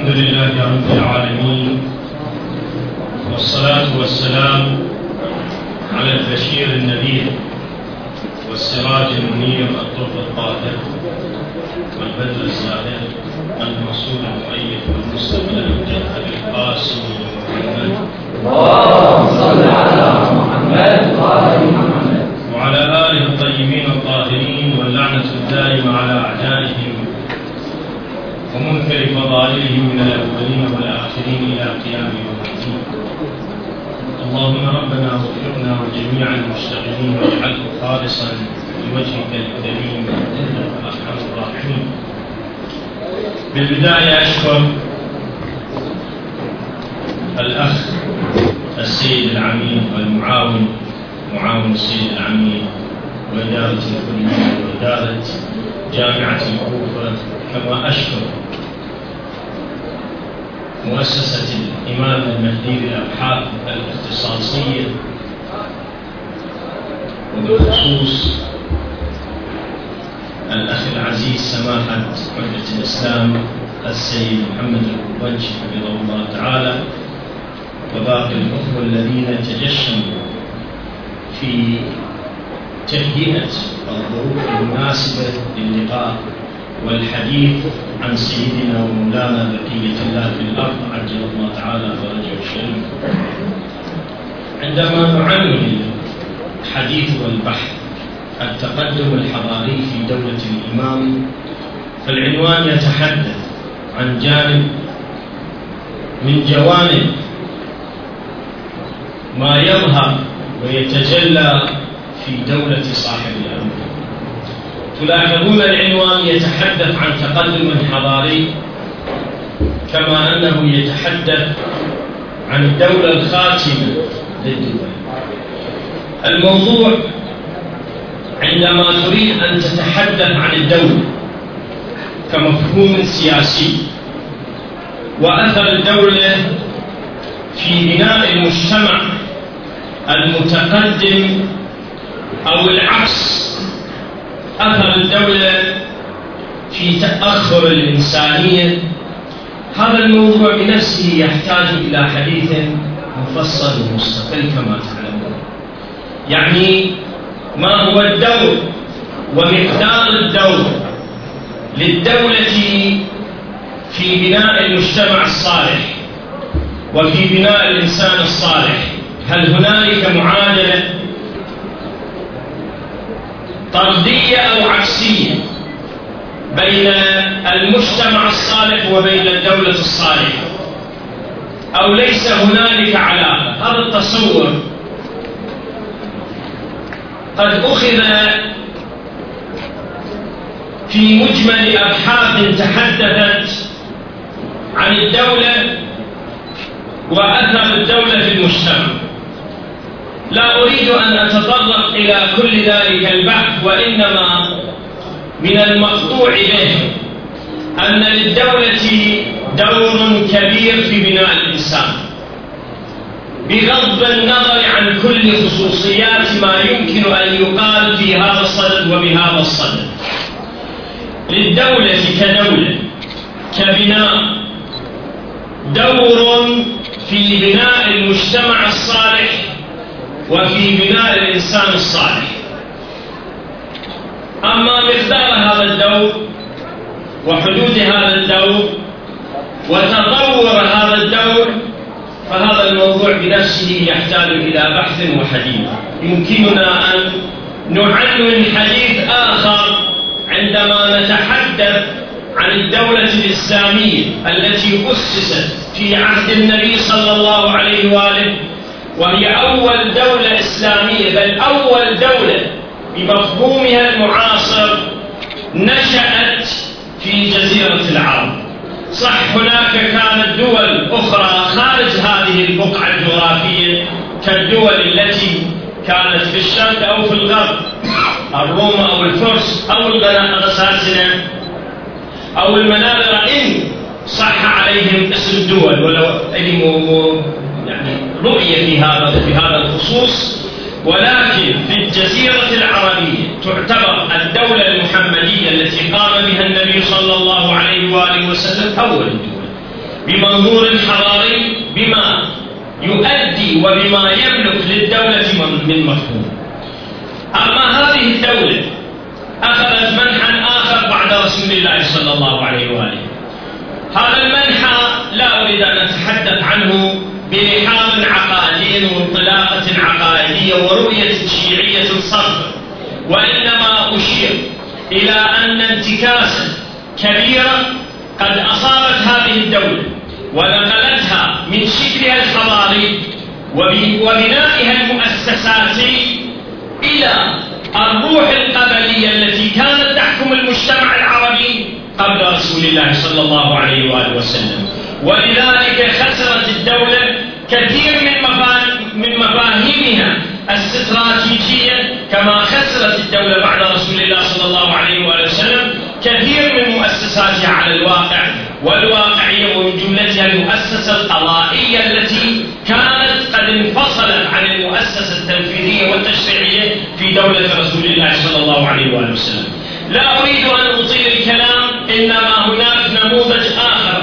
الحمد لله رب العالمين والصلاة والسلام على البشير النذير والسراج المنير الطرق الطاهر والبدر الزاهر المرسول المؤيد والمستقبل ابي القاسم محمد. اللهم صل على محمد وآل محمد. وعلى آله الطيبين الطاهرين واللعنة الدائمة على أعدائهم ومنكر فضائلهم من الأولين والآخرين إلى قيام يوم الدين. اللهم ربنا وفقنا وجميع المشتغلين واجعله خالصا لوجهك الكريم إنك أرحم الراحمين. بالبداية أشكر الأخ السيد العميد والمعاون معاون السيد العميد وإدارة الكلية وإدارة جامعة الكوفة. كما أشكر مؤسسة الإمام المهدي للأبحاث الاختصاصية وبالخصوص الأخ العزيز سماحة حجة الإسلام السيد محمد القبنشي حفظه الله تعالى وباقي الأخوة الذين تجشموا في تهيئة الظروف المناسبة للقاء والحديث عن سيدنا ومولانا بقية الله في الأرض عجل الله تعالى فرجه الشريف عندما نعنون الحديث والبحث التقدم الحضاري في دولة الإمام فالعنوان يتحدث عن جانب من جوانب ما يظهر ويتجلى في دولة صاحب الأمر تلاحظون العنوان يتحدث عن تقدم حضاري كما أنه يتحدث عن الدولة الخاتمة للدول. الموضوع عندما تريد أن تتحدث عن الدولة كمفهوم سياسي وأثر الدولة في بناء المجتمع المتقدم أو العكس أثر الدولة في تأخر الإنسانية. هذا الموضوع بنفسه يحتاج إلى حديث مفصل ومستقل كما تعلمون. يعني ما هو الدور ومقدار الدور للدولة في بناء المجتمع الصالح وفي بناء الإنسان الصالح؟ هل هنالك معادلة طردية أو عكسية بين المجتمع الصالح وبين الدولة الصالحة. أو ليس هنالك علاقة هذا التصور. قد أخذ في مجمل أبحاث تحدثت عن الدولة وأثر الدولة في المجتمع. لا أريد أن أتطرق إلى كل ذلك البحث وإنما من المقطوع به أن للدولة دور كبير في بناء الإنسان. بغض النظر عن كل خصوصيات ما يمكن أن يقال في هذا الصدد وبهذا الصدد. للدولة كدولة كبناء دور في بناء المجتمع الصالح وفي بناء الإنسان الصالح. أما مقدار هذا الدور وحدود هذا الدور وتطور هذا الدور فهذا الموضوع بنفسه يحتاج إلى بحث وحديث. يمكننا أن نعنون حديث آخر عندما نتحدث عن الدولة الإسلامية التي أسست في عهد النبي صلى الله عليه وآله وهي أول دولة إسلامية بل أول دولة بمفهومها المعاصر نشأت في جزيرة العرب. صح هناك كانت دول أخرى خارج هذه البقعة الجغرافية كالدول التي كانت في الشرق أو في الغرب الروم أو الفرس أو الغساسنة أو المنابر إن صح عليهم اسم الدول. ولو يعني رؤية في هذا في هذا الخصوص. ولكن في الجزيرة العربية تعتبر الدولة المحمدية التي قام بها النبي صلى الله عليه وآله وسلم أول الدول بمنظور حضاري بما يؤدي وبما يملك للدولة من مفهوم. أما هذه الدولة أخذت منحا آخر بعد رسول الله صلى الله عليه وآله. هذا المنحى لا أريد أن أتحدث عنه بلحاظ عقائدي وانطلاقة عقائدية ورؤية شيعية صرف وإنما أشير إلى أن انتكاسا كبيرا قد أصابت هذه الدولة ونقلتها من شكلها الحضاري وبنائها المؤسساتي إلى الروح القبلية التي كانت تحكم المجتمع العربي قبل رسول الله صلى الله عليه وآله وسلم. ولذلك خسرت الدولة كثير من من مفاهيمها الاستراتيجية كما خسرت الدولة بعد رسول الله صلى الله عليه وآله وسلم كثير من مؤسساتها على الواقع. والواقعية ومن جملتها المؤسسة القضائية التي كانت قد انفصلت عن المؤسسة التنفيذية والتشريعية في دولة رسول الله صلى الله عليه وآله وسلم. لا أريد أن أطيل الكلام إنما هناك نموذج آخر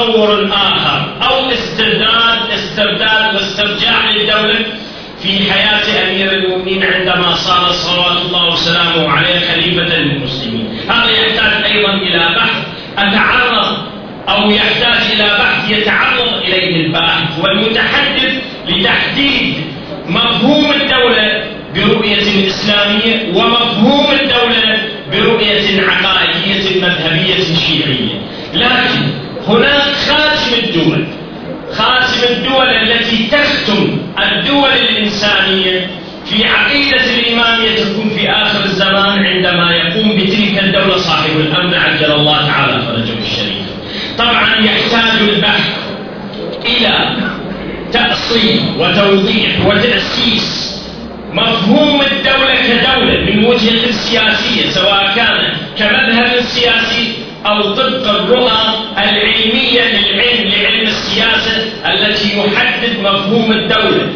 تطور آخر أو استرداد استرداد واسترجاع للدولة في حياة أمير المؤمنين عندما صار صلوات الله وسلامه عليه خليفة للمسلمين. هذا يحتاج أيضا إلى بحث. أتعرض أو يحتاج إلى بحث يتعرض إليه الباحث والمتحدث لتحديد مفهوم الدولة برؤية إسلامية ومفهوم الدولة برؤية عقائدية مذهبية شيعية. لكن هناك خاتم الدول. خاتم الدول التي تختم الدول الإنسانية في عقيدة الإمامية تكون في آخر الزمان عندما يقوم بتلك الدولة صاحب الأمن عجل الله تعالى فرجه الشريف. طبعا يحتاج البحث إلى تأصيل وتوضيح وتأسيس مفهوم الدولة كدولة من وجهة سياسية سواء كان كمذهب سياسي أو طبق الرؤى العلمية للعلم لعلم السياسة التي يحدد مفهوم الدولة.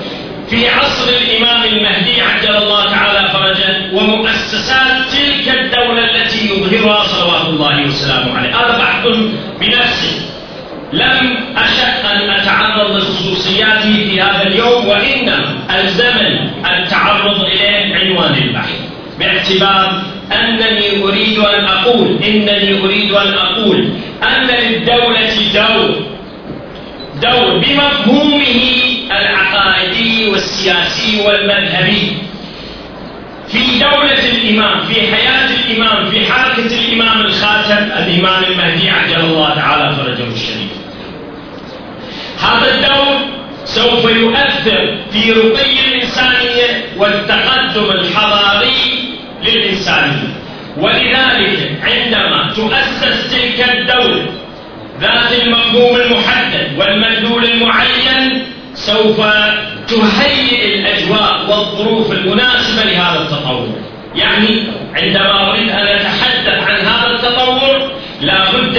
في عصر الإمام المهدي عجل الله تعالى فرجه ومؤسسات تلك الدولة التي يظهرها صلوات الله وسلامه عليه. هذا بحث بنفسه. لم أشأ أن أتعرض لخصوصياته في هذا اليوم وإنما الزمن التعرض إليه عنوان البحث. باعتبار أنني أريد أن أقول إنني أريد أن أقول أن للدولة دور دور بمفهومه العقائدي والسياسي والمذهبي. في دولة الإمام في حياة الإمام في حركة الإمام الخاتم الإمام المهدي عجل الله تعالى فرجه الشريف. هذا الدور سوف يؤثر في رقي الإنسانية والتقدم الحضاري للإنسانية ولذلك عندما تؤسس تلك الدولة ذات المفهوم المحدد والمدلول المعين سوف تهيئ الأجواء والظروف المناسبة لهذا التطور. يعني عندما أريد أن أتحدث عن هذا التطور لا بد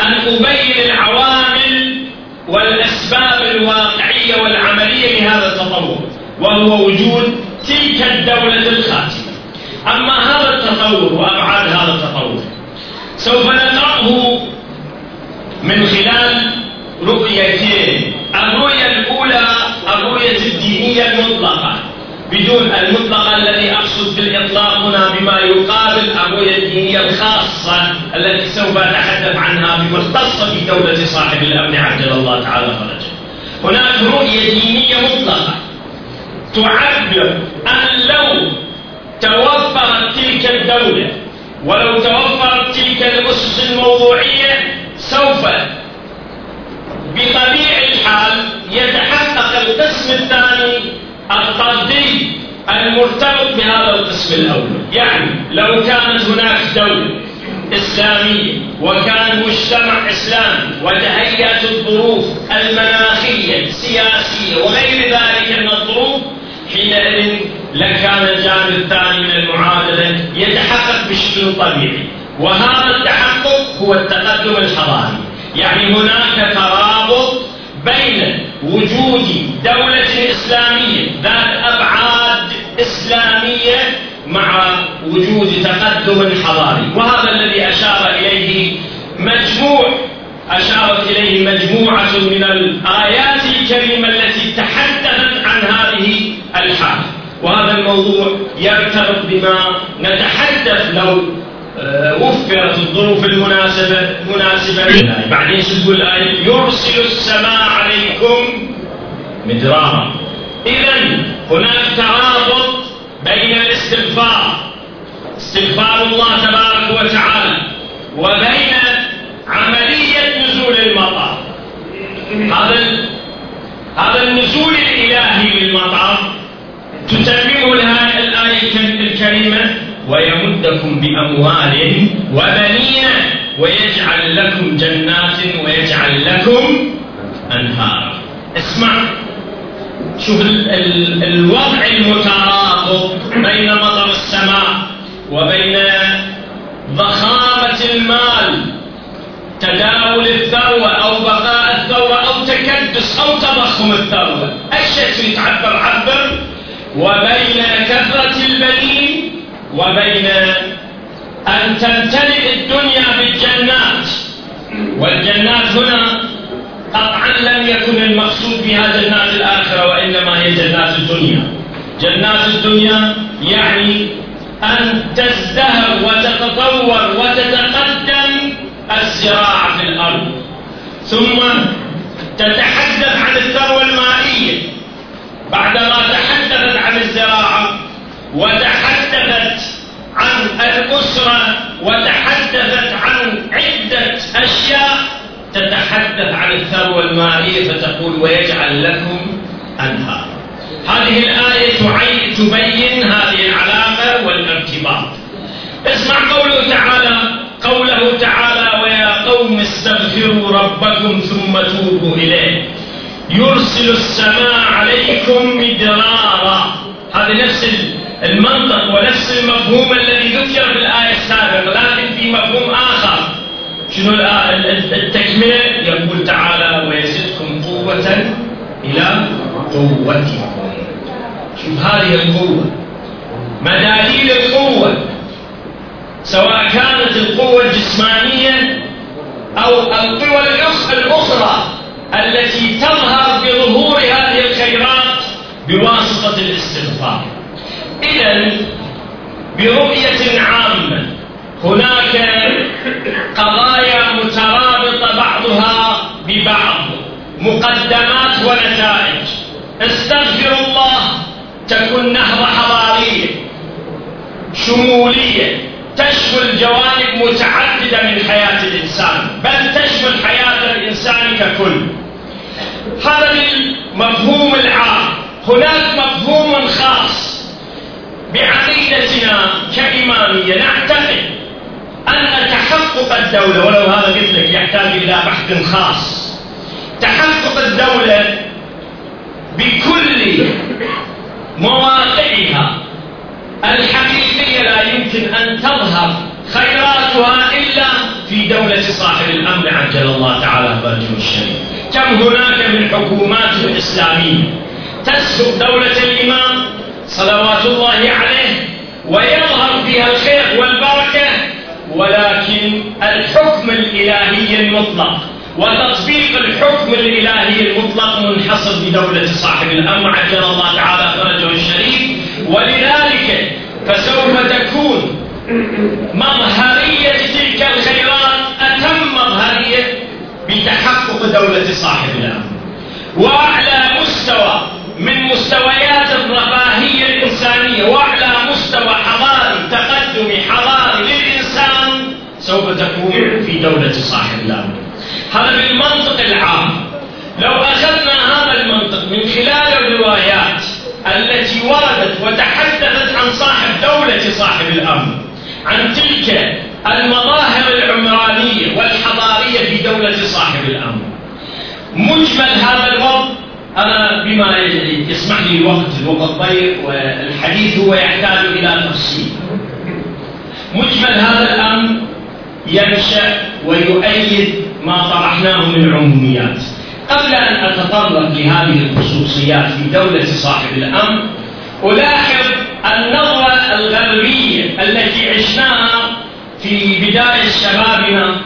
أن أبين العوامل والأسباب الواقعية والعملية لهذا التطور وهو وجود تلك الدولة الخاتمة أما هذا التطور وأبعاد هذا التطور سوف نقرأه من خلال رؤيتين الرؤية الأولى الرؤية الدينية المطلقة بدون المطلقة الذي أقصد بالإطلاق هنا بما يقابل الرؤية الدينية الخاصة التي سوف أتحدث عنها بمختصة في دولة صاحب الأمن عجل الله تعالى فرجه. هناك رؤية دينية مطلقة تعبر أن لو توفرت تلك الدولة. ولو توفرت تلك الأسس الموضوعية سوف بطبيعة الحال يتحقق القسم الثاني الطردي المرتبط بهذا القسم الأول. يعني لو كانت هناك دولة إسلامية وكان مجتمع إسلامي وتهيأت الظروف المناخية السياسية وغير ذلك من الظروف حينئذ لكان الجانب الثاني من المعادلة يتحقق بشكل طبيعي. وهذا التحقق هو التقدم الحضاري. يعني هناك ترابط بين وجود دولة إسلامية ذات أبعاد إسلامية مع وجود تقدم حضاري. وهذا الذي أشار إليه مجموع أشارت إليه مجموعة من الآيات الكريمة التي تحدثت عن هذه الحال وهذا الموضوع يرتبط بما نتحدث لو آه، وفرت الظروف المناسبة مناسبة بعدين شو تقول الآية يرسل السماء عليكم مدرارا. إذا هناك ترابط بين الاستغفار استغفار الله تبارك وتعالى وبين عملية نزول المطر. هذا هذا النزول الإلهي للمطر تتممه الآية الكريمة ويمدكم بأموال وبنين ويجعل لكم جنات ويجعل لكم أنهارا اسمع. شوف الوضع المترابط بين مطر السماء وبين ضخامة المال تداول الثروة أو بقاء الثروة أو تكدس أو تضخم الثروة أي شيء يتعبر عبر وبين كثرة البنين وبين أن تمتلئ الدنيا بالجنات. والجنات هنا قطعا لم يكن المقصود بها جنات الآخرة وإنما هي جنات الدنيا. جنات الدنيا يعني أن تزدهر وتتطور وتتقدم الزراعة في الأرض. ثم تتحدث عن الثروة المائية. بعدما الزراعة وتحدثت عن الأسرة وتحدثت عن عدة أشياء تتحدث عن الثروة المائية فتقول ويجعل لكم أنهار هذه الآية تبين هذه العلاقة والارتباط. اسمع قوله تعالى قوله تعالى ويا قوم استغفروا ربكم ثم توبوا إليه. يرسل السماء عليكم مدرارا. هذا نفس المنطق ونفس المفهوم الذي ذكر في الآية السابقة لكن في مفهوم آخر. شنو التكملة يقول تعالى ويزدكم قوة إلى قوتكم. شوف هذه القوة. مداليل القوة سواء كانت القوة الجسمانية أو القوى الأخرى التي تظهر بظهور هذه الخيرات بواسطة الاستغفار. إذا برؤية عامة. هناك قضايا مترابطة بعضها ببعض مقدمات ونتائج. استغفر الله تكون نهضة حضارية شمولية تشمل جوانب متعددة من حياة الإنسان بل تشمل حياة الإنسان ككل. هذا المفهوم العام. هناك مفهوم خاص بعقيدتنا كإمامية. نعتقد أن تحقق الدولة ولو هذا قلت لك يحتاج إلى بحث خاص. تحقق الدولة بكل مواقعها الحقيقية لا يمكن أن تظهر خيراتها إلا في دولة صاحب الأمر عجل الله تعالى فرجه الشريف كم هناك من حكومات إسلامية تسلب دولة الإمام صلوات الله عليه ويظهر فيها الخير والبركة ولكن الحكم الإلهي المطلق وتطبيق الحكم الإلهي المطلق منحصر بدولة صاحب الأمر عجل الله تعالى فرجه الشريف. ولذلك فسوف تكون مظهرية تلك الخيرات أتم مظهرية بتحقق دولة صاحب الأمر. وأعلى مستوى من مستويات الرفاهية الإنسانية وأعلى مستوى حضاري تقدمي حضاري للإنسان سوف تكون في دولة صاحب الأمر هذا بالمنطق العام. لو أخذنا هذا المنطق من خلال الروايات التي وردت وتحدثت عن صاحب دولة صاحب الأمر عن تلك المظاهر العمرانية والحضارية في دولة صاحب الأمر مجمل هذا الوضع أنا بما يسمح لي الوقت الوقت ضيق والحديث هو يحتاج إلى تفصيل. مجمل هذا الأمر ينشأ ويؤيد ما طرحناه من عموميات قبل أن أتطرق لهذه الخصوصيات في دولة صاحب الأمر ألاحظ النظرة الغربية التي عشناها في بداية شبابنا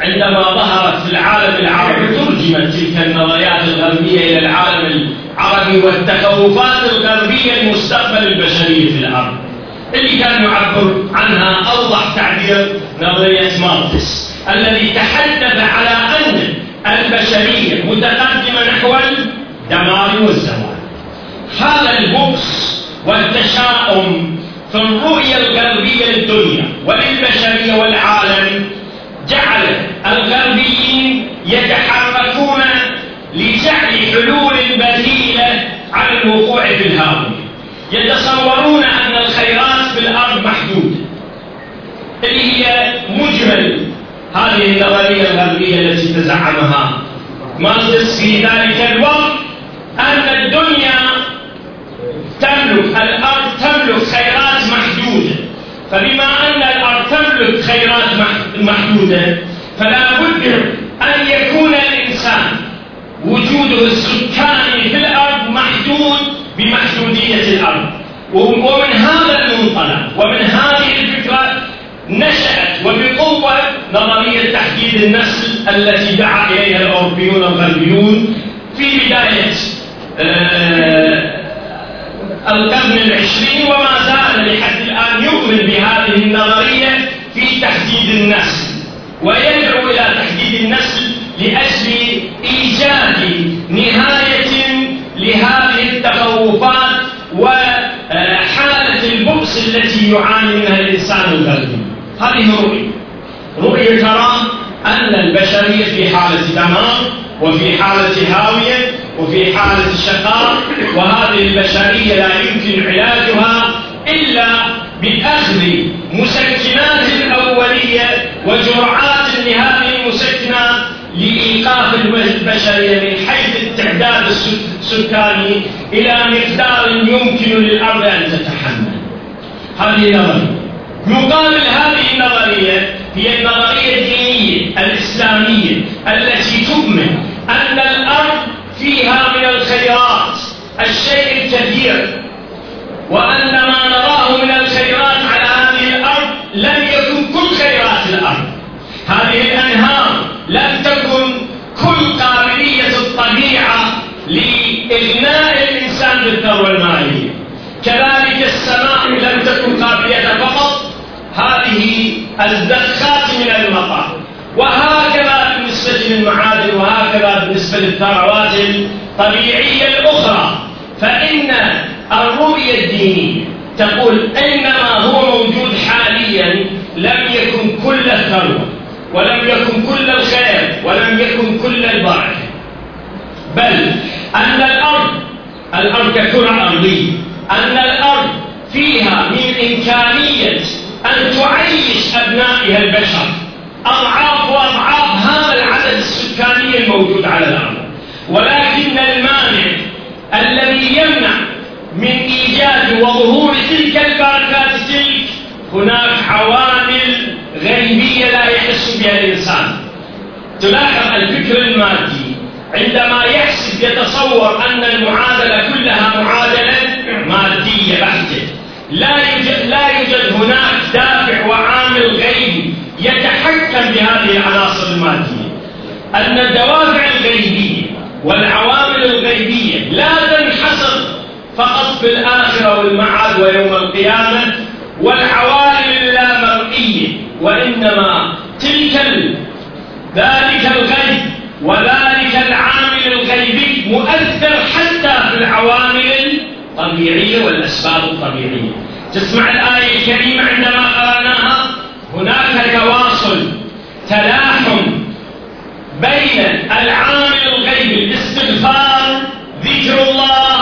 عندما ظهرت في العالم العربي ترجمت تلك النظريات الغربية إلى العالم العربي والتخوفات الغربية لمستقبل البشرية في الأرض. اللي كان يعبر عنها أوضح تعبير نظرية ماركس الذي تحدث على أن البشرية متقدمة نحو الدمار والزوال هذا البؤس والتشاؤم في الرؤية الغربية للدنيا وللبشرية والعالم جعل الغربيين يتحركون لجعل حلول بديلة عن الوقوع في الهاوية يتصورون أن الخيرات في الأرض محدودة. اللي هي مجمل هذه النظرية الغربية التي تزعمها ماركس في ذلك الوقت أن الدنيا تملك الأرض تملك خيرات فبما أن الأرض تملك خيرات محدودة فلا بد أن يكون الإنسان وجوده السكاني في الأرض محدود بمحدودية الأرض. ومن هذا المنطلق ومن هذه الفكرة نشأت وبقوة نظرية تحديد النسل التي دعا إليها الأوروبيون الغربيون في بداية آه القرن العشرين وما زال لحد الآن يؤمن بهذه النظرية في تحديد النسل ويدعو إلى تحديد النسل لأجل إيجاد نهاية لهذه التخوفات وحالة البؤس التي يعاني منها الإنسان الغربي هذه رؤية. رؤية ترى أن البشرية في حالة دمار وفي حالة هاوية وفي حالة شقاء وهذه البشرية لا يمكن علاجها إلا بأخذ مسكنات الأولية وجرعات لهذه المسكنات لإيقاف البشرية من حيث التعداد السكاني إلى مقدار يمكن للأرض أن تتحمل. هذه نظرية. يقابل هذه النظرية هي النظرية الدينية الإسلامية التي تؤمن أن الأرض فيها من الخيرات الشيء الكثير وأن ما نراه من الخيرات على هذه الأرض لم يكن كل خيرات الأرض. هذه الأنهار لم تكن كل قابلية الطبيعة لإغناء الإنسان بالثروة المالية كذلك السماء لم تكن قابلية فقط هذه الزخات من المطر. وهكذا بالنسبة للمعادن وهكذا بالنسبة للثروات الطبيعية الأخرى. فإن الرؤية الدينية تقول إنما هو موجود حاليا لم يكن كل الثروة ولم يكن كل الخير ولم يكن كل البركة. بل أن الأرض الأرض ككرة أرضية. أن الأرض فيها من إمكانية أن تعيش أبنائها البشر. أضعاف وأضعاف هذا العدد السكاني الموجود على الأرض. ولكن المانع الذي يمنع من إيجاد وظهور تلك البركات تلك هناك عوامل غيبية لا يحس بها الإنسان. تلاحظ الفكر المادي. عندما يحسب يتصور أن المعادلة كلها معادلة مادية بحتة. لا يوجد, لا يوجد هناك دافع وعامل غيبي. يتحكم بهذه العناصر المادية. أن الدوافع الغيبية والعوامل الغيبية لا تنحصر فقط في الآخرة والمعاد ويوم القيامة والعوامل اللامرئية وإنما تلك ذلك الغيب وذلك العامل الغيبي مؤثر حتى في العوامل الطبيعية والأسباب الطبيعية. تسمع الآية الكريمة عندما قرأناها؟ هناك تواصل تلاحم بين العامل الغيبي الاستغفار ذكر الله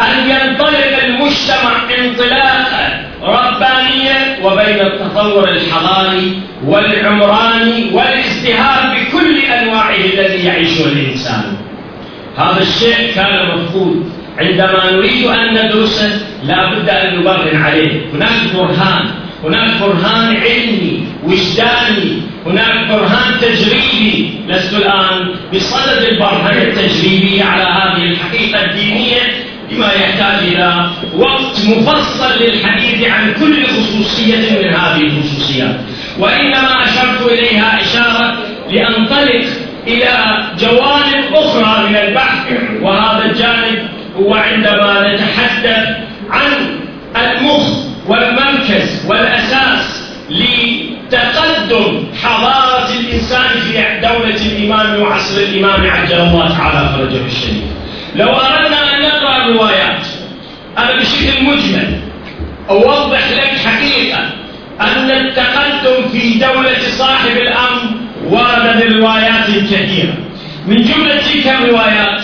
أن ينطلق المجتمع انطلاقا ربانيا وبين التطور الحضاري والعمراني والازدهار بكل أنواعه الذي يعيشه الإنسان. هذا الشيء كان مفقود. عندما نريد أن ندرسه لا بد أن نبرهن عليه. هناك برهان. هناك برهان علمي وجداني. هناك برهان تجريبي. لست الآن بصدد البرهنة التجريبية على هذه الحقيقة الدينية بما يحتاج إلى وقت مفصل للحديث عن كل خصوصية من هذه الخصوصيات. وإنما أشرت إليها إشارة لأنطلق إلى جوانب أخرى من البحث وهذا الجانب هو عندما نتحدث عن المخ والمركز والأساس لتقدم حضارة الإنسان في دولة الإمام وعصر الإمام عجل الله تعالى فرجه الشريف. لو أردنا أن نقرأ الروايات أنا بشكل مجمل أوضح لك حقيقة أن التقدم في دولة صاحب الأمر ورد بروايات كثيرة من جملة تلك الروايات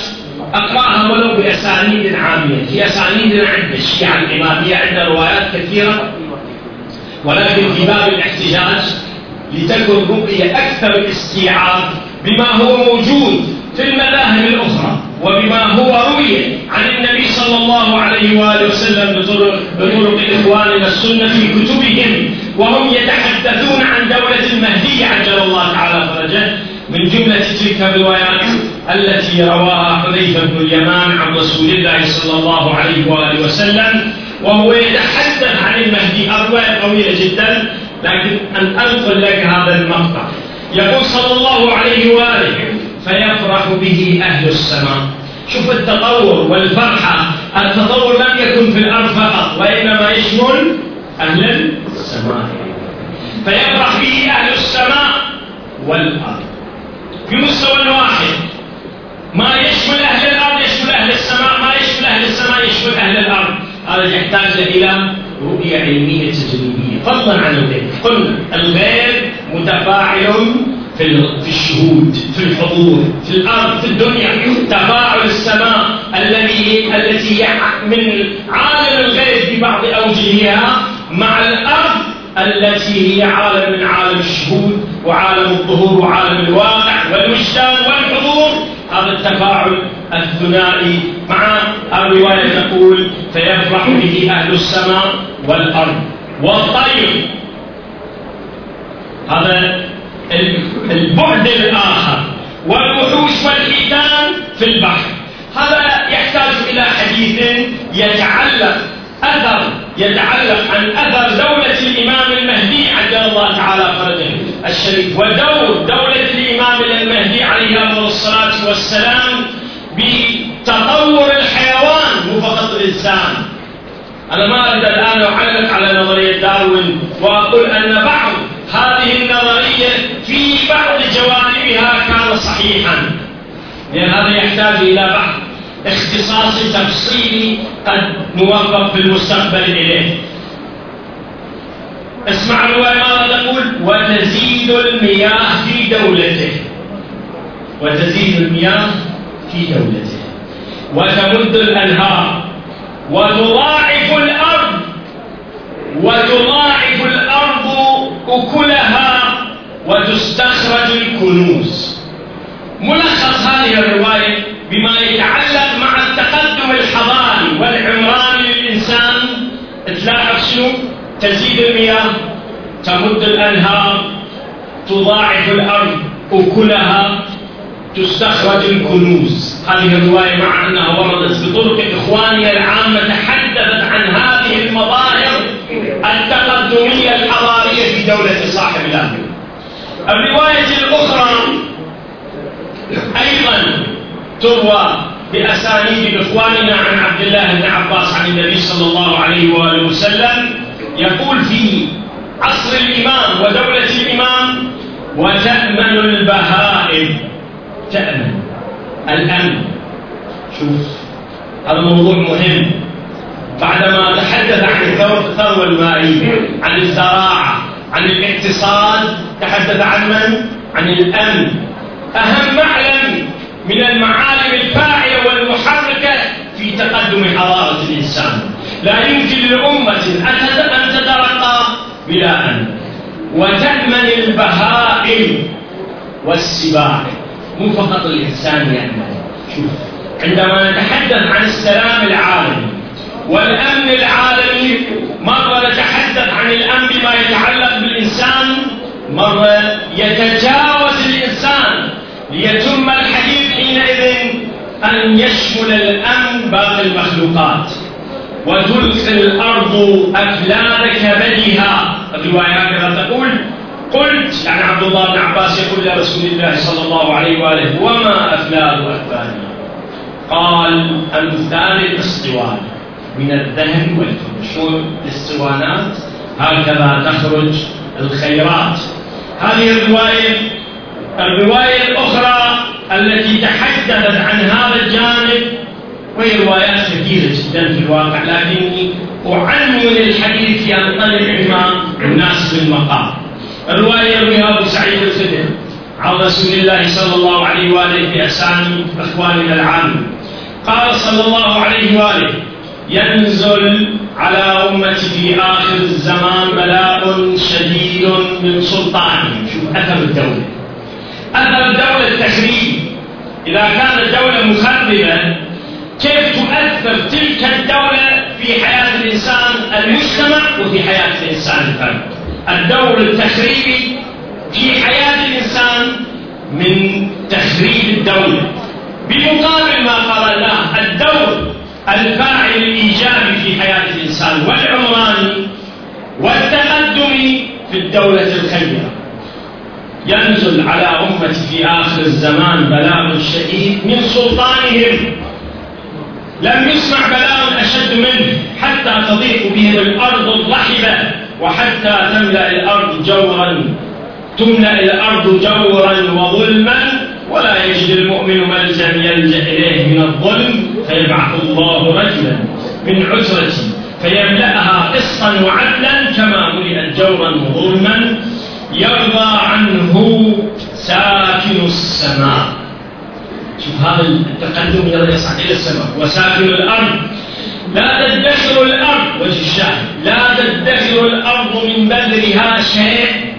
أقرأها ولو بأسانيد عامية في أسانيد عند الشيعة الإمامية عندنا روايات كثيرة ولكن في باب الاحتجاج لتكن رؤية أكثر استيعاب بما هو موجود في المذاهب الأخرى وبما هو روي عن النبي صلى الله عليه وآله وسلم بطرق, بطرق إخواننا السنة في كتبهم وهم يتحدثون عن دولة المهدي عجل الله تعالى فرجه. من جملة تلك الروايات التي رواها حذيفة بن اليمان عن رسول الله صلى الله عليه وآله وسلم وهو يتحدث عن المهدي الرواية طويلة جدا لكن أن أنقل لك هذا المقطع يقول صلى الله عليه وآله فيفرح به أهل السماء. شوف التطور والفرحة. التطور لم يكن في الأرض فقط وإنما يشمل أهل السماء. فيفرح به أهل السماء والأرض. في مستوى واحد ما يشمل أهل الأرض يشمل أهل السماء. ما يشمل أهل السماء يشمل أهل الأرض. هذا يحتاج إلى رؤية علمية تجريبية. فضلا عن الغيب. قلنا الغيب متفاعل في في الشهود في الحضور في الأرض في الدنيا. تفاعل السماء الذي التي من عالم الغيب ببعض أوجهها مع الأرض التي هي عالم من عالم الشهود وعالم الظهور وعالم الواقع والوجدان والحضور. هذا التفاعل الثنائي مع الرواية تقول فيفرح به أهل السماء والأرض. والطير. هذا البعد الآخر. والوحوش والحيتان في البحر. هذا يحتاج إلى حديث يتعلق أثر يتعلق عن أثر دولة الإمام المهدي عجل الله تعالى فرجه. الشريف. ودور دولة الإمام المهدي عليه الصلاة والسلام بتطور الحيوان مو فقط الإنسان. أنا ما أريد الآن أعلق على نظرية داروين. وأقول أن بعض هذه النظرية في بعض جوانبها كان صحيحا. لأن هذا يحتاج إلى بعض اختصاص تفصيلي قد نوفق في المستقبل إليه. اسمع الرواية ماذا تقول وتزيد المياه في دولته. وتزيد المياه في دولته. وتمد الأنهار. وتضاعف الأرض. وتضاعف الأرض أكلها. وتستخرج الكنوز. ملخص هذه الرواية بما يتعلق مع التقدم الحضاري. والعمراني للإنسان تلاحظ شنو تزيد المياه تمد الأنهار تضاعف الأرض أكلها تستخرج الكنوز. هذه الرواية مع أنها وردت بطرق إخوانية العامة تحدثت عن هذه المظاهر التقدمية الحضارية في دولة صاحب الأمر. الرواية الأخرى أيضا تروى بأسانيد إخواننا عن عبد الله بن عباس عن النبي صلى الله عليه وآله وسلم يقول في عصر الإمام ودولة الإمام وتأمن البهائم. تأمن. الأمن. شوف هذا موضوع مهم. بعدما تحدث عن الثروة المائية عن الزراعة عن الاقتصاد تحدث عن من؟ عن الأمن. أهم معلم من المعالم الفاعلة تقدم حضارة الإنسان. لا يمكن لأمة أن تترقى بلا أمن وتأمن البهائم والسباع. مو فقط الإنسان يأمن. شوف عندما نتحدث عن السلام العالمي والأمن العالمي مرة نتحدث عن الأمن بما يتعلق بالإنسان مرة يتجاوز الإنسان ليتم حينئذ أن يشمل الأمن باقي المخلوقات. وتلقي الأرض أكلال كبدها الرواية هكذا تقول قلت يعني عبد الله بن عباس يقول لرسول الله صلى الله عليه وآله وما افلال اثبانها قال أمثال الاسطوانه من الذهب والفضه شو الاسطوانات هكذا تخرج الخيرات. هذه الرواية الرواية الأخرى التي تحدثت عن هذا الجانب وهي روايات كثيره جدا في الواقع لكني اعنون الحديث ينطلق بما يناسب المقام الرواية يرويها أبو سعيد الخدري عن رسول الله صلى الله عليه وآله في أسامي إخواننا العام. قال صلى الله عليه وآله ينزل على أمتي في آخر الزمان بلاء شديد من سلطانهم شوف أثر الدولة. أثر الدولة التخريب إذا كانت الدولة مخربة كيف تؤثر تلك الدولة في حياة الإنسان المجتمع وفي حياة الإنسان الفرد؟ الدور التخريبي في حياة الإنسان من تخريب الدولة. بمقابل ما قرأناه الدور الفاعل الإيجابي في حياة الإنسان والعمراني والتقدم في الدولة الخيرة. ينزل على أمتي في آخر الزمان بلاء شديد من سلطانهم. لم يسمع بلاء أشد منه حتى تضيق بهم الأرض الرحبة وحتى تملأ الأرض جورا. تملأ الأرض جورا وظلما ولا يجد المؤمن ملجأ يلجأ إليه من الظلم فيبعث الله رجلا من عسرته فيملأها قسطا وعدلا كما ملئت جورا وظلما يرضى عنه ساكن السماء. شوف هذا التقدم يصعد إلى السماء. وساكن الأرض. لا تدخر الأرض. وجه الشاهد. لا تدخر الأرض من بذرها شيء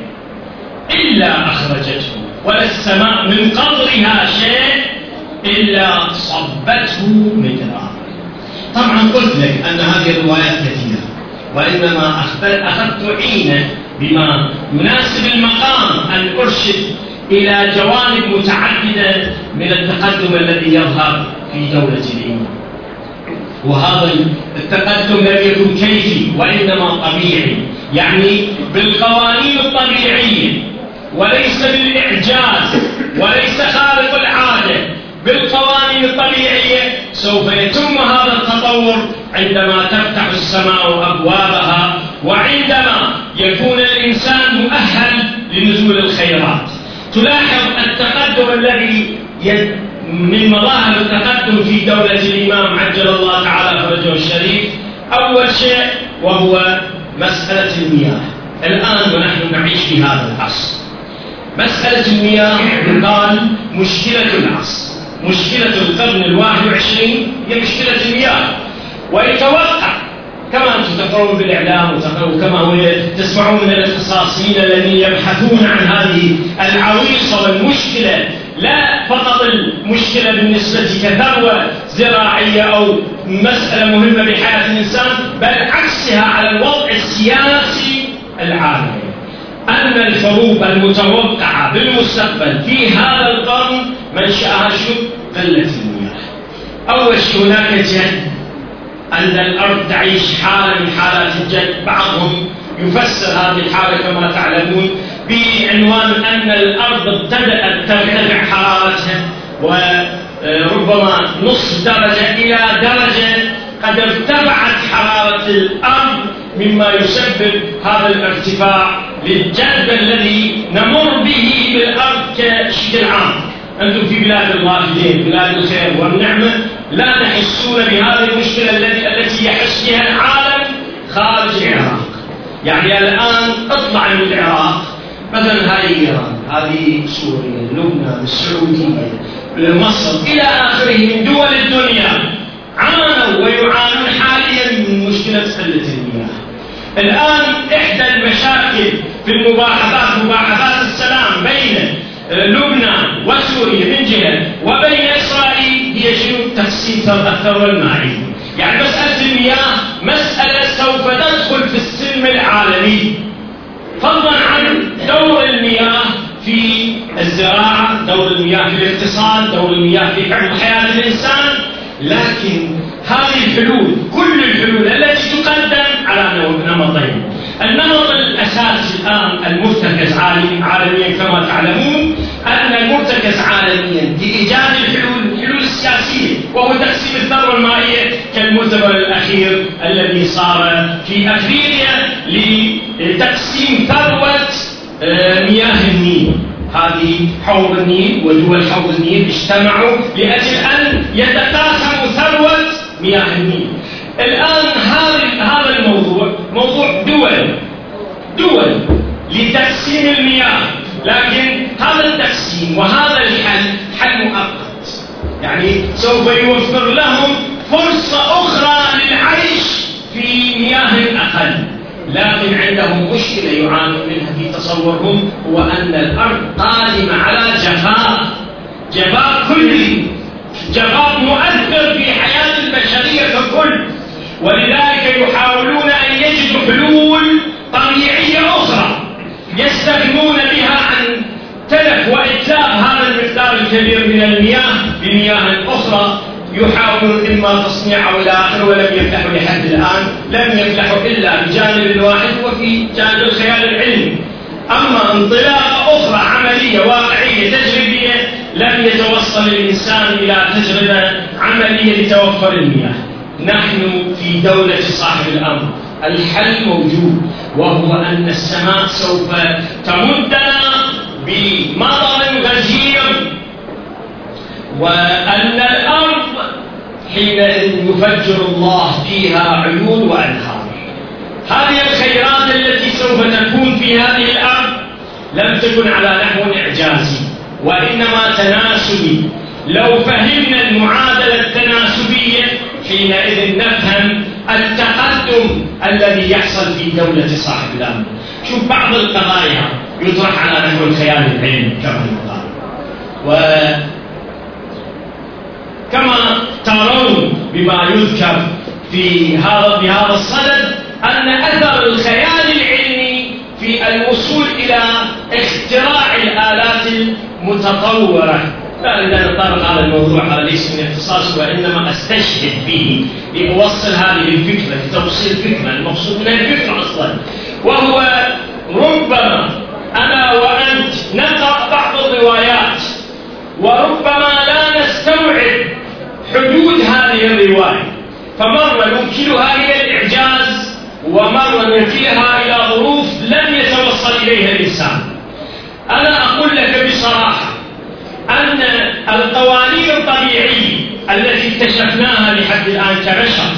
إلا أخرجته. ولا السماء من قطرها شيء إلا صبته مدرارا. طبعا قلت لك أن هذه الروايات كثيرة وإنما أخذت عينة بما يناسب المقام أن أرشد إلى جوانب متعددة من التقدم الذي يظهر في دولة الإيمان. وهذا التقدم لم يكن كيفي وإنما طبيعي. يعني بالقوانين الطبيعية وليس بالإعجاز وليس خارق العادة بالقوانين الطبيعية سوف يتم هذا التطور عندما تفتح السماء أبوابها وعندما يكون الإنسان مؤهل لنزول الخيرات. تلاحظ التقدم الذي من مظاهر التقدم في دولة الإمام عجل الله تعالى فرجه الشريف. أول شيء وهو مسألة المياه. الآن ونحن نعيش في هذا العصر. مسألة المياه يقال مشكلة العصر. مشكلة القرن الواحد وعشرين هي مشكلة المياه. ويتوقع كما أنتم تقرؤون بالإعلام وكما تسمعون من الاختصاصيين الذين يبحثون عن هذه العويصة والمشكلة لا فقط المشكلة بالنسبة كثروة زراعية أو مسألة مهمة بحياة الإنسان بل عكسها على الوضع السياسي العالمي. أن الحروب المتوقعة بالمستقبل في هذا القرن منشأها شو؟ قلة المياه أول شيء هناك جد أن الأرض تعيش حالة من حالات الجد بعضهم يفسر هذه الحالة كما تعلمون بعنوان أن الأرض ابتدأت ترتفع حرارتها. وربما نصف درجة إلى درجة قد ارتفعت حرارة الأرض مما يسبب هذا الارتفاع للجذب الذي نمر به بالأرض كشكل عام. أنتم في بلاد الرافدين بلاد الخير والنعمة لا تحسون بهذه المشكلة التي التي يحس بها العالم خارج العراق. يعني الآن أطلع من العراق. مثلا هذه إيران هذه سوريا لبنان السعودية مصر إلى آخره من دول الدنيا. عانوا ويعانون حاليا من مشكلة قلة المياه. الآن إحدى المشاكل في المباحثات مباحثات السلام بين لبنان وسوريا من جهة وبين إسرائيل هي شنو؟ تقسيم الثروة المائية يعني مسألة المياه مسألة سوف تدخل في السلم العالمي. فضلا عن دور المياه في الزراعة دور المياه في الاقتصاد دور المياه في حياة الإنسان. لكن هذه الحلول كل الحلول التي تقدم على نمطين النمط الأساسي الآن المرتكز عالميا كما تعلمون أن المرتكز عالميا لإيجاد الحلول الحلول السياسية وهو تقسيم الثروة المائية كالمؤتمر الأخير الذي صار في أفريقيا لتقسيم ثروة آه، مياه النيل. هذه حوض النيل ودول حوض النيل اجتمعوا لأجل أن يتقاسموا ثروة مياه النيل. الآن هذا هذا الموضوع موضوع دول. دول. لتقسيم المياه. لكن هذا التقسيم وهذا الحل حل مؤقت. يعني سوف يوفر لهم فرصة أخرى للعيش في مياه أقل. لكن عندهم مشكلة يعانون منها في تصورهم هو أن الأرض قادمة على جفاف جفاف كلي. جفاف مؤثر في حياة البشرية ككل. ولذلك يحاولون أن يجدوا حلول طبيعية أخرى يستغنون بها عن تلف وإتلاف هذا المقدار الكبير من المياه بمياه أخرى. يحاولون إما تصنيع أو إلى آخره ولم يفلحوا لحد الآن لم يفلحوا إلا بجانب واحد وفي جانب الخيال العلمي. أما انطلاقة أخرى عملية واقعية تجريبية لم يتوصل الإنسان إلى تجربة عملية لتوفر المياه. نحن في دولة صاحب الأمر. الحل موجود وهو أن السماء سوف تمدنا بمطر غزير وأن الأرض حينئذ يفجر الله فيها عيون وأنهار. هذه الخيرات التي سوف تكون في هذه الأرض لم تكن على نحو إعجازي وإنما تناسبي. لو فهمنا المعادلة التناسبية حينئذ نفهم التقدم الذي يحصل في دولة صاحب الأمر. شوف بعض القضايا يطرح على نحو الخيال العلمي كما يقال. وكما ترون بما يذكر في هذا بهذا الصدد أن أثر الخيال العلمي في الوصول إلى اختراع الآلات المتطورة. فإذا نطرق على الموضوع هذا ليس من اختصاص وإنما أستشهد به لأوصل هذه الفكرة لتوصيل الفكرة المقصود من الفكرة أصلا. وهو ربما أنا وأنت نقرأ بعض الروايات وربما لا نستوعب حدود هذه الرواية. فمرة ننكلها إلى الإعجاز ومرة ننكلها إلى ظروف لم يتوصل إليها الإنسان أنا أقول لك بصراحة أن القوانين الطبيعية اكتشفناها لحد الآن كبشر.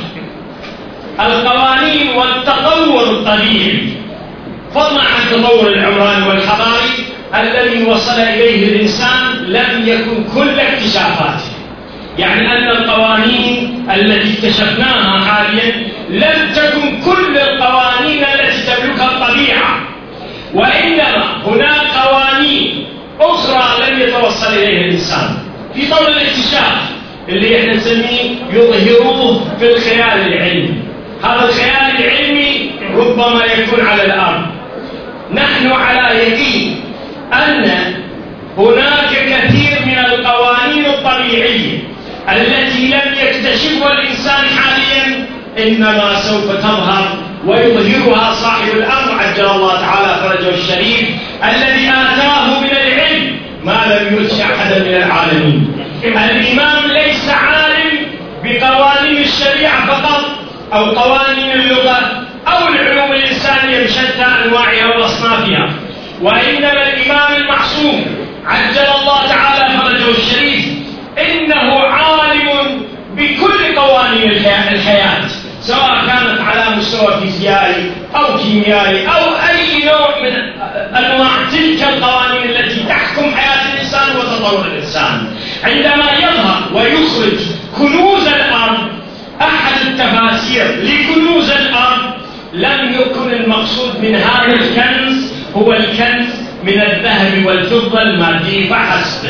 القوانين والتطور الطبيعي فضلا عن التطور العمراني والحضاري الذي وصل إليه الإنسان لم يكن كل اكتشافاته. يعني أن القوانين التي اكتشفناها حاليا لم تكن كل القوانين التي تملكها الطبيعة. وإنما هناك قوانين أخرى لم يتوصل إليها الإنسان. في طور الاكتشاف اللي إحنا نسميه يظهروه في الخيال العلمي. هذا الخيال العلمي ربما يكون على الأرض. نحن على يقين أن هناك كثير من القوانين الطبيعية التي لم يكتشفها الإنسان حاليا إنما سوف تظهر ويظهرها صاحب الأمر عجل الله تعالى فرجه الشريف الذي ما لم يؤت أحدا من العالمين. الإمام ليس عالم بقوانين الشريعة فقط أو قوانين اللغة أو العلوم الإنسانية بشتى أنواعها وأصنافها. وإنما الإمام المعصوم. عجل الله تعالى فرجه الشريف إنه عالم بكل قوانين الحياة. سواء كانت على مستوى فيزيائي أو كيميائي أو أي نوع من أنواع تلك القوانين التي تحكم حياة وتطور الإنسان. عندما يظهر ويخرج كنوز الأرض أحد التفاسير لكنوز الأرض لم يكن المقصود من هذا الكنز هو الكنز من الذهب والفضة المادي فحسب.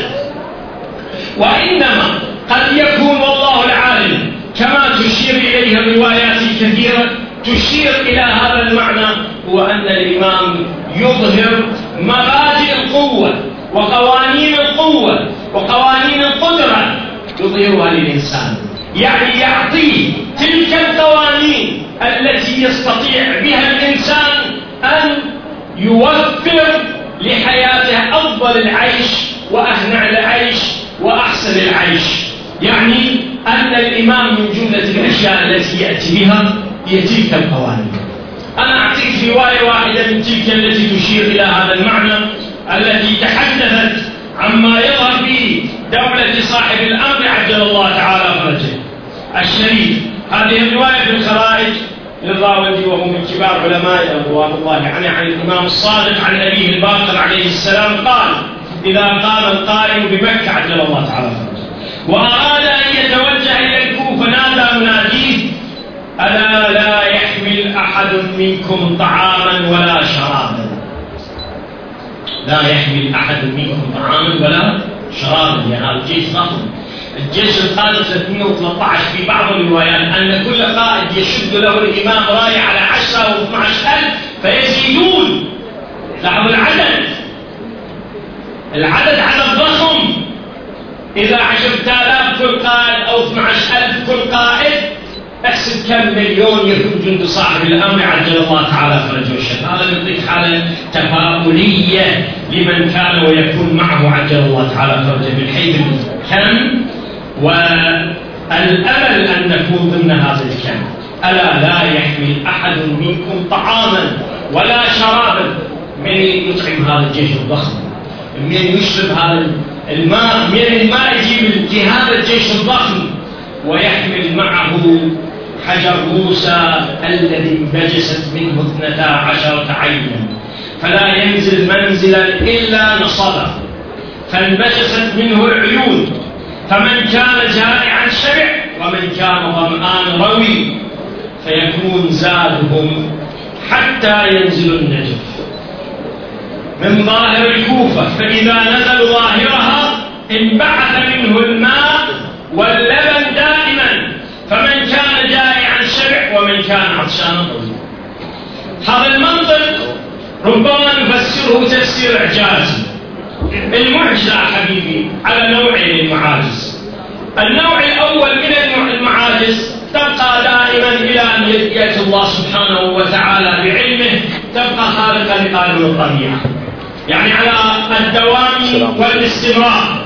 وإنما قد يكون والله العالم كما تشير إليها الروايات الكثيرة تشير إلى هذا المعنى هو أن الإمام يظهر مبادئ القوة وقوانين القوة وقوانين القدرة يظهرها للإنسان. يعني يعطيه تلك القوانين التي يستطيع بها الإنسان أن يوفر لحياته أفضل العيش وأهنع العيش وأحسن العيش. يعني أن الإمام من جملة الأشياء التي يأتي بها هي تلك القوانين. أنا أعطيك رواية واحدة من تلك التي تشير إلى هذا المعنى. التي تحدثت عما يظهر في دولة صاحب الأمر عجل الله تعالى فرجه الشريف. هذه الرواية في الخرائج للراودي وهو من كبار علماء رضوان الله عنه عن الإمام الصادق عن أبيه الباقر عليه السلام قال إذا قام القائم بمكة عجل الله تعالى فرجه وأراد أن يتوجه إلى الكوفة نادى مناديه ألا لا يحمل أحد منكم طعاما ولا شرابا؟ لا يحمل أحد منكم طعاما ولا شرابا. لأن هذا الجيش ضخم. الجيش القادم 313 في بعض الروايات أن كل قائد يشد له الإمام راية على 10 أو 12000 فيزيدون. لاحظوا العدد. العدد عدد ضخم إذا 10000 كل قائد أو 12000 كل قائد احسب كم مليون يكون جند صاحب الأمر عجل الله تعالى فرجه الشر هذا يعطيك حالة تفاؤلية لمن كان ويكون معه عجل الله تعالى فرجه. من حيث الكم والأمل أن نكون ضمن هذا الكم. ألا لا يحمل أحد منكم طعاما ولا شرابا من يطعم هذا الجيش الضخم. من يشرب هذا الماء. من الماء يجيب لهذا الجيش الضخم ويحمل معه حجر موسى الذي نجست منه اثنتا عشرة عينا فلا ينزل منزلا إلا نصبه. فانبجست منه العيون. فمن كان جائعا شبع ومن كان ظمآن روي. فيكون زادهم حتى ينزل النجف. من ظاهر الكوفة فإذا نزل ظاهرها انبعث منه الماء واللبن دائما. فمن كان جائعا شبع ومن كان عطشانا طويل هذا المنطق ربما نفسره تفسير اعجازي المعجزة حبيبي على نوعين المعاجز. النوع الأول من المعاجز تبقى دائما إلى أن ياتي الله سبحانه وتعالى بعلمه تبقى خارقه لقانون الطبيعه يعني على الدوام والاستمرار.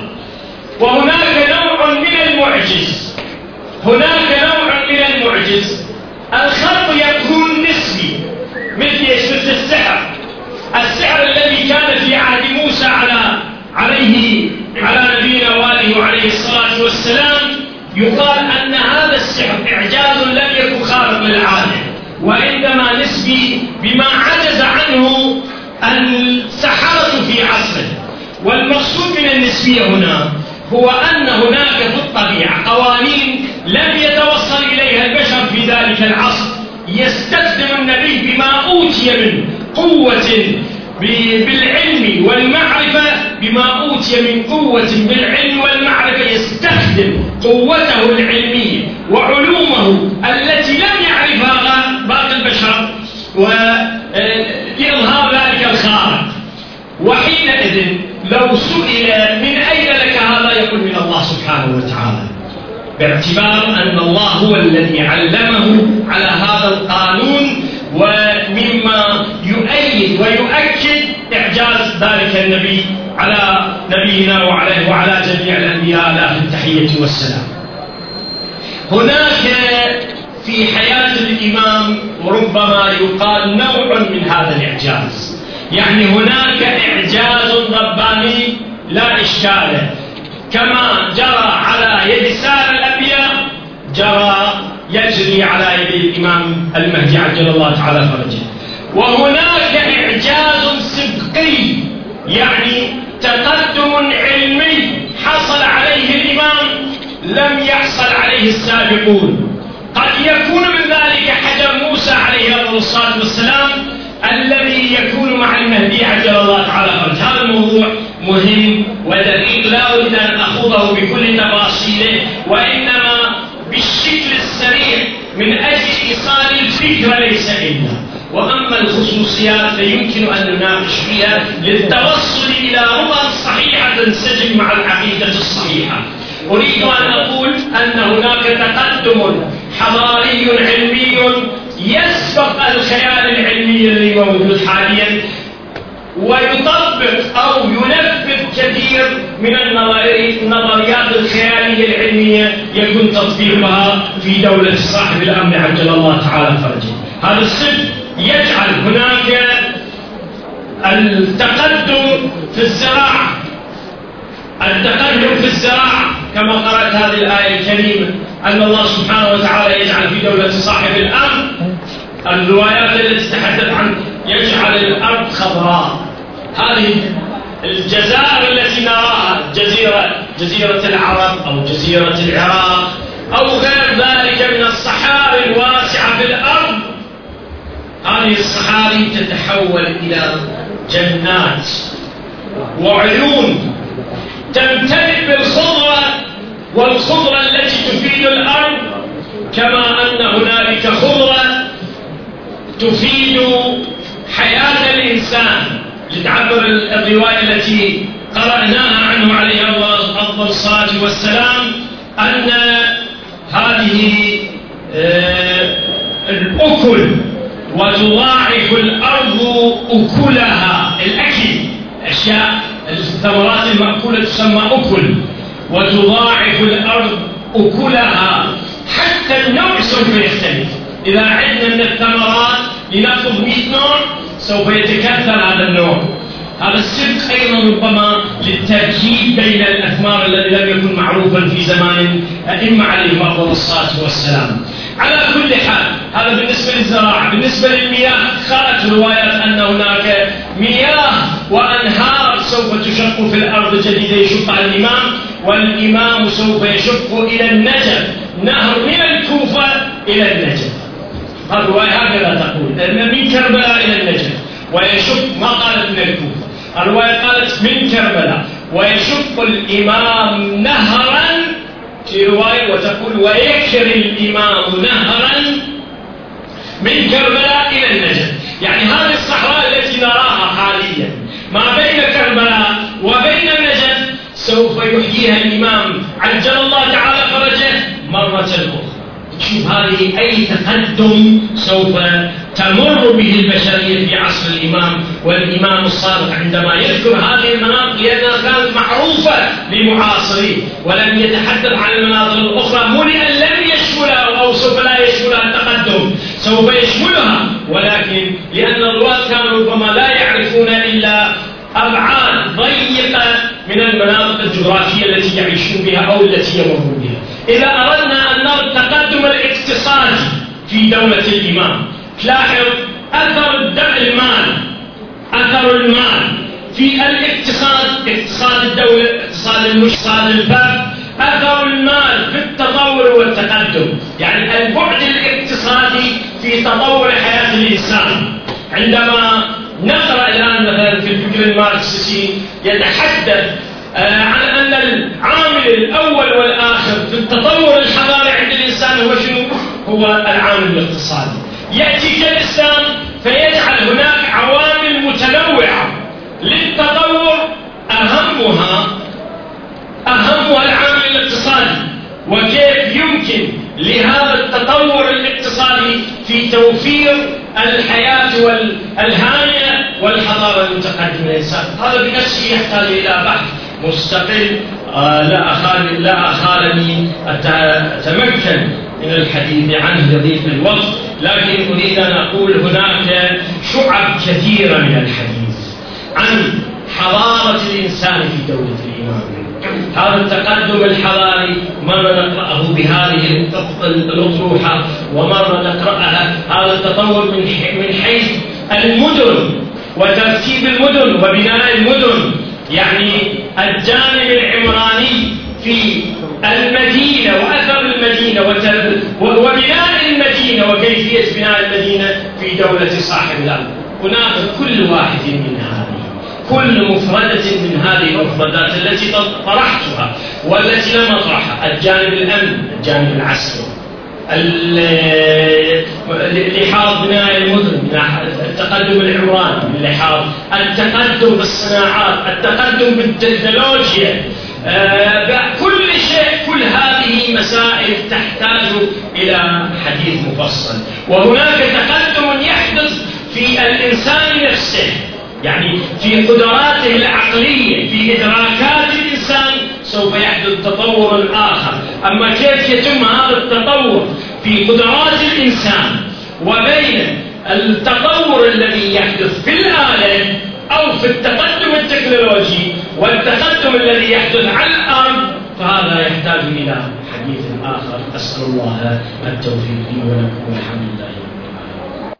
وهناك نوع من المعجز. هناك نوع من المعجز. الخلق يكون نسبي مثل مثل السحر. السحر الذي كان في عهد موسى على عليه على نبينا وآله وعليه الصلاة والسلام يقال أن هذا السحر إعجاز لم يكن خارق للعاده وانما نسبي بما عجز عنه السحرة في عصره. والمقصود من النسبية هنا هو أن هناك في الطبيعة قوانين لم يتوصل إليها البشر في ذلك العصر. يستخدم النبي بما أوتي من قوة بالعلم والمعرفة بما أوتي من قوة بالعلم والمعرفة. يستخدم قوته العلمية وعلومه التي لم يعرفها باقي البشر لإظهار ذلك الخارق وحينئذ لو سئل من أين يقول من الله سبحانه وتعالى باعتبار أن الله هو الذي علمه على هذا القانون ومما يؤيد ويؤكد إعجاز ذلك النبي على نبينا وعليه وعلى جميع الأنبياء له التحية والسلام. هناك في حياة الإمام ربما يقال نوع من هذا الإعجاز. يعني هناك إعجاز رباني لا إشكال. كما جرى على يد سائر الأنبياء جرى يجري على يد الإمام المهدي عجل الله تعالى فرجه. وهناك إعجاز سبقي يعني تقدم علمي حصل عليه الإمام لم يحصل عليه السابقون. قد يكون من ذلك حجر موسى عليه الصلاة والسلام الذي يكون مع المهدي عجل الله تعالى فرج هذا الموضوع مهم ودقيق لا أريد أن أخوضه بكل تفاصيله وإنما بالشكل السريع من أجل إيصال الفكرة ليس إلا. وأما الخصوصيات فيمكن أن نناقش فيها للتوصل إلى رؤى صحيحة تنسجم مع العقيدة الصحيحة. أريد أن أقول أن هناك تقدم حضاري علمي يسبق الخيال العلمي اللي موجود حاليا. ويطبق أو ينفذ كثير من النظريات الخيالية العلمية يكون تطبيقها في دولة صاحب الأمن عجل الله تعالى فرجه هذا السبب يجعل هناك التقدم في الزراعة. التقدم في الزراعة كما قرأت هذه الآية الكريمة أن الله سبحانه وتعالى يجعل في دولة صاحب الأمر الروايات التي تتحدث عن يجعل الأرض خضراء. هذه الجزائر التي نراها جزيرة جزيرة العرب أو جزيرة العراق أو غير ذلك من الصحاري الواسعة في الأرض. هذه الصحاري تتحول إلى جنات وعيون تمتلئ بالخضرة والخضرة التي تفيد الأرض. كما أن هنالك خضرة تفيد حياة الإنسان لتعبر الرواية التي قرأناها عنه عليه أفضل الصلاة والسلام أن هذه آه، الأكل وتضاعف الأرض أكلها الأكل أشياء الثمرات المأكولة تسمى أكل وتضاعف الأرض أكلها حتى النوع سوف يختلف. إذا عدنا من الثمرات لنأخذ 100 نوع سوف يتكاثر هذا النوع هذا السبق أيضا ربما للتركيب بين الأثمار الذي لم يكن معروفا في زمان أئمة عليهم أفضل الصلاة والسلام. على كل حال هذا بالنسبة للزراعة بالنسبة للمياه خرجت روايات أن هناك مياه وأنهار سوف تشق في الأرض جديدة يشق الإمام والإمام سوف يشق إلى النجف. نهر من الكوفة إلى النجف. الرواية هكذا تقول. من كربلاء إلى النجف ويشق ما قالت من الكوفة الرواية قالت من كربلاء. ويشق الإمام نهرا في رواية وتقول ويكري الإمام نهرا من كربلاء إلى النجف يعني هذه الصحراء التي نراها حاليا. ما بين كربلاء وبين النجف سوف يحييها الإمام. عجل الله تعالى فرجه مرة أخرى. شوف هذه أي تقدم سوف تمر به البشرية في عصر الإمام والإمام الصادق. عندما يذكر هذه المناطق لأنها كانت معروفة لمعاصريه ولم يتحدث عن المناطق الأخرى لأن لم يشملها أو سوف لا يشملها التقدم سوف يشملها ولكن لأن الرواة كانوا ربما لا يعرفون إلا أبعاد ضيقة من المناطق الجغرافية التي يعيشون بها أو التي يمرون بها. إذا أردنا نرى التقدم الاقتصادي في دولة الإمام تلاحظ أثر المال أثر المال في الاقتصاد اقتصاد الدولة اقتصاد اقتصاد الفرد أثر المال في التطور والتقدم. يعني البعد الاقتصادي في تطور حياة الإنسان. عندما نقرأ الآن مثلا في الفكر الماركسي يتحدث عن أن العامل الأول والآخر في التطور الحضاري عند الإنسان هو شنو؟ هو العامل الاقتصادي. يأتي كالإسلام فيجعل هناك عوامل متنوعة للتطور. أهمها أهمها العامل الاقتصادي. وكيف يمكن لهذا التطور الاقتصادي في توفير الحياة والهانية والحضارة المتقدمة للإنسان؟ هذا بنفسه يحتاج إلى بحث. مستقل آه، لا أخال لا أخالني أتمكن من الحديث عنه لضيق الوقت لكن أريد أن أقول هناك شعب كثيرة من الحديث عن حضارة الإنسان في دولة الإمام هذا التقدم الحضاري مرة نقرأه بهذه الأطروحة ومرة نقرأها. هذا التطور من من حيث المدن وترتيب المدن وبناء المدن. يعني الجانب العمراني في المدينة وأثر المدينة وبناء المدينة وكيفية بناء المدينة في دولة صاحب الأرض هناك كل واحد من هذه كل مفردة من هذه المفردات التي طرحتها والتي لم أطرحها. الجانب الأمن الجانب العسكري. لحاظ بناء المدن التقدم العمراني لحاظ التقدم بالصناعات التقدم بالتكنولوجيا. آه، كل شيء كل هذه مسائل مسائل تحتاج إلى حديث مفصل. وهناك تقدم يحدث في الإنسان نفسه. يعني في قدراته العقلية في إدراكات الإنسان سوف يحدث تطور آخر. أما كيف يتم هذا التطور؟ في قدرات الإنسان وبين التطور الذي يحدث في الآلة أو في التقدم التكنولوجي والتقدم الذي يحدث على الأرض فهذا يحتاج إلى حديث آخر. أسأل الله التوفيق لي ولكم والحمد لله